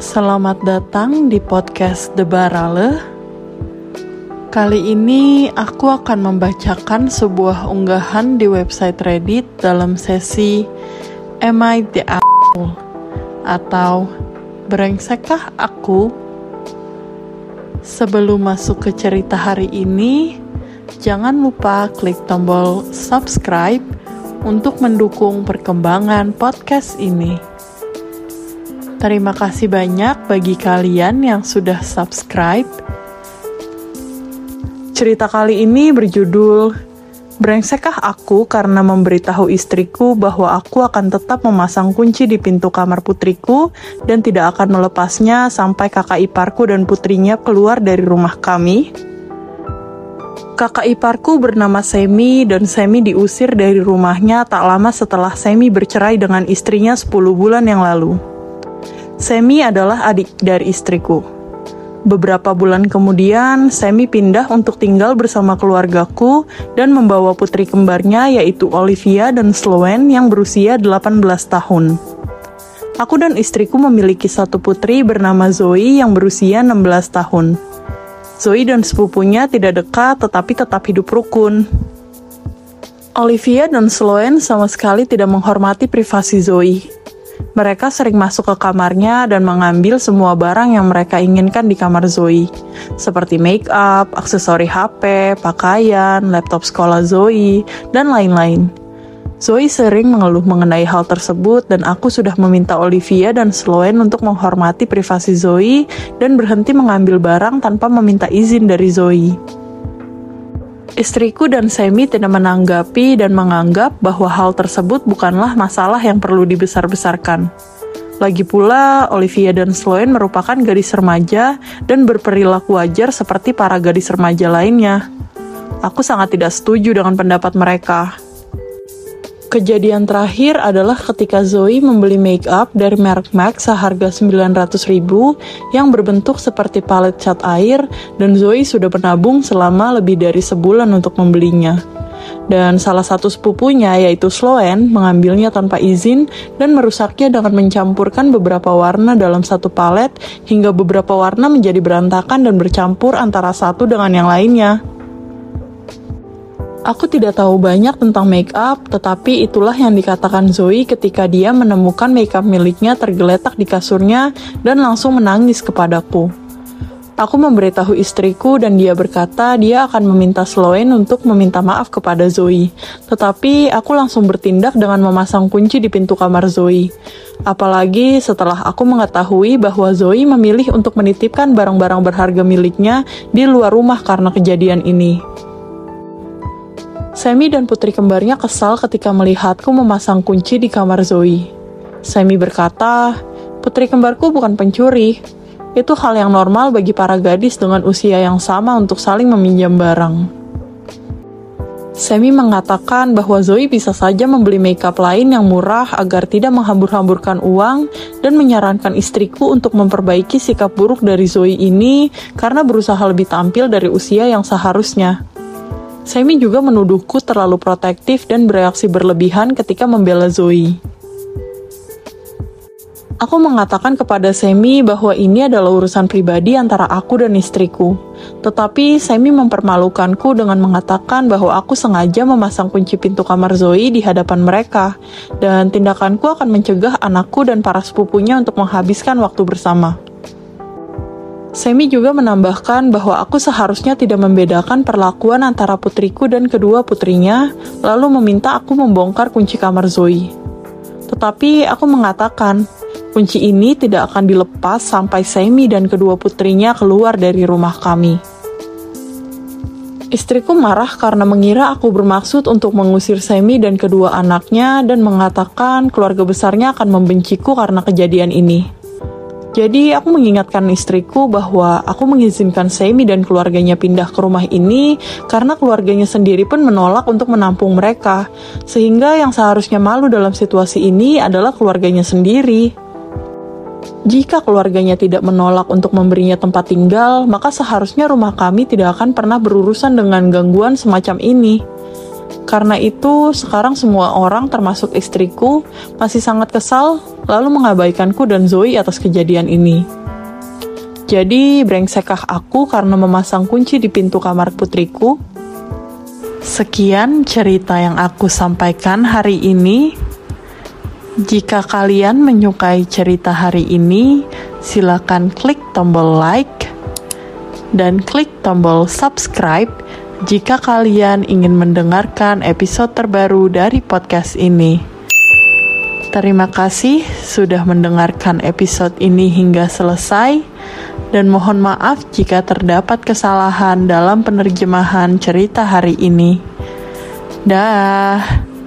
Selamat datang di podcast The Barale. Kali ini aku akan membacakan sebuah unggahan di website Reddit dalam sesi Am I the Apple? Atau Brengsekkah aku? Sebelum masuk ke cerita hari ini, jangan lupa klik tombol subscribe untuk mendukung perkembangan podcast ini. Terima kasih banyak bagi kalian yang sudah subscribe. Cerita kali ini berjudul Brengsekkah aku karena memberitahu istriku bahwa aku akan tetap memasang kunci di pintu kamar putriku dan tidak akan melepasnya sampai kakak iparku dan putrinya keluar dari rumah kami? Kakak iparku bernama Semi dan Semi diusir dari rumahnya tak lama setelah Semi bercerai dengan istrinya 10 bulan yang lalu. Semi adalah adik dari istriku. Beberapa bulan kemudian, Semi pindah untuk tinggal bersama keluargaku dan membawa putri kembarnya yaitu Olivia dan Sloane yang berusia 18 tahun. Aku dan istriku memiliki satu putri bernama Zoe yang berusia 16 tahun. Zoe dan sepupunya tidak dekat tetapi tetap hidup rukun. Olivia dan Sloane sama sekali tidak menghormati privasi Zoe. Mereka sering masuk ke kamarnya dan mengambil semua barang yang mereka inginkan di kamar Zoe, seperti make up, aksesori HP, pakaian, laptop sekolah Zoe, dan lain-lain. Zoe sering mengeluh mengenai hal tersebut dan aku sudah meminta Olivia dan Sloane untuk menghormati privasi Zoe dan berhenti mengambil barang tanpa meminta izin dari Zoe. Istriku dan Semi tidak menanggapi dan menganggap bahwa hal tersebut bukanlah masalah yang perlu dibesar-besarkan. Lagi pula, Olivia dan Sloane merupakan gadis remaja dan berperilaku wajar seperti para gadis remaja lainnya. Aku sangat tidak setuju dengan pendapat mereka. Kejadian terakhir adalah ketika Zoe membeli make up dari merek MAC seharga 900 ribu yang berbentuk seperti palet cat air dan Zoe sudah menabung selama lebih dari sebulan untuk membelinya. Dan salah satu sepupunya yaitu Sloane mengambilnya tanpa izin dan merusaknya dengan mencampurkan beberapa warna dalam satu palet hingga beberapa warna menjadi berantakan dan bercampur antara satu dengan yang lainnya. Aku tidak tahu banyak tentang make up, tetapi itulah yang dikatakan Zoe ketika dia menemukan make up miliknya tergeletak di kasurnya dan langsung menangis kepadaku. Aku memberitahu istriku dan dia berkata dia akan meminta Sloane untuk meminta maaf kepada Zoe. Tetapi aku langsung bertindak dengan memasang kunci di pintu kamar Zoe. Apalagi setelah aku mengetahui bahwa Zoe memilih untuk menitipkan barang-barang berharga miliknya di luar rumah karena kejadian ini. Semi dan putri kembarnya kesal ketika melihatku memasang kunci di kamar Zoe. Semi berkata, putri kembarku bukan pencuri. Itu hal yang normal bagi para gadis dengan usia yang sama untuk saling meminjam barang. Semi mengatakan bahwa Zoe bisa saja membeli makeup lain yang murah agar tidak menghambur-hamburkan uang dan menyarankan istriku untuk memperbaiki sikap buruk dari Zoe ini karena berusaha lebih tampil dari usia yang seharusnya. Semi juga menuduhku terlalu protektif dan bereaksi berlebihan ketika membela Zoe. Aku mengatakan kepada Semi bahwa ini adalah urusan pribadi antara aku dan istriku. Tetapi Semi mempermalukanku dengan mengatakan bahwa aku sengaja memasang kunci pintu kamar Zoe di hadapan mereka, dan tindakanku akan mencegah anakku dan para sepupunya untuk menghabiskan waktu bersama. Semi juga menambahkan bahwa aku seharusnya tidak membedakan perlakuan antara putriku dan kedua putrinya, lalu meminta aku membongkar kunci kamar Zoe. Tetapi aku mengatakan, kunci ini tidak akan dilepas sampai Semi dan kedua putrinya keluar dari rumah kami. Istriku marah karena mengira aku bermaksud untuk mengusir Semi dan kedua anaknya dan mengatakan keluarga besarnya akan membenciku karena kejadian ini. Jadi aku mengingatkan istriku bahwa aku mengizinkan Semi dan keluarganya pindah ke rumah ini karena keluarganya sendiri pun menolak untuk menampung mereka. Sehingga yang seharusnya malu dalam situasi ini adalah keluarganya sendiri. Jika keluarganya tidak menolak untuk memberinya tempat tinggal, maka seharusnya rumah kami tidak akan pernah berurusan dengan gangguan semacam ini. Karena itu, sekarang semua orang termasuk istriku masih sangat kesal lalu mengabaikanku dan Zoe atas kejadian ini. Jadi, brengsekah aku karena memasang kunci di pintu kamar putriku? Sekian cerita yang aku sampaikan hari ini. Jika kalian menyukai cerita hari ini, silakan klik tombol like dan klik tombol subscribe jika kalian ingin mendengarkan episode terbaru dari podcast ini. Terima kasih sudah mendengarkan episode ini hingga selesai, dan mohon maaf jika terdapat kesalahan dalam penerjemahan cerita hari ini. Dah.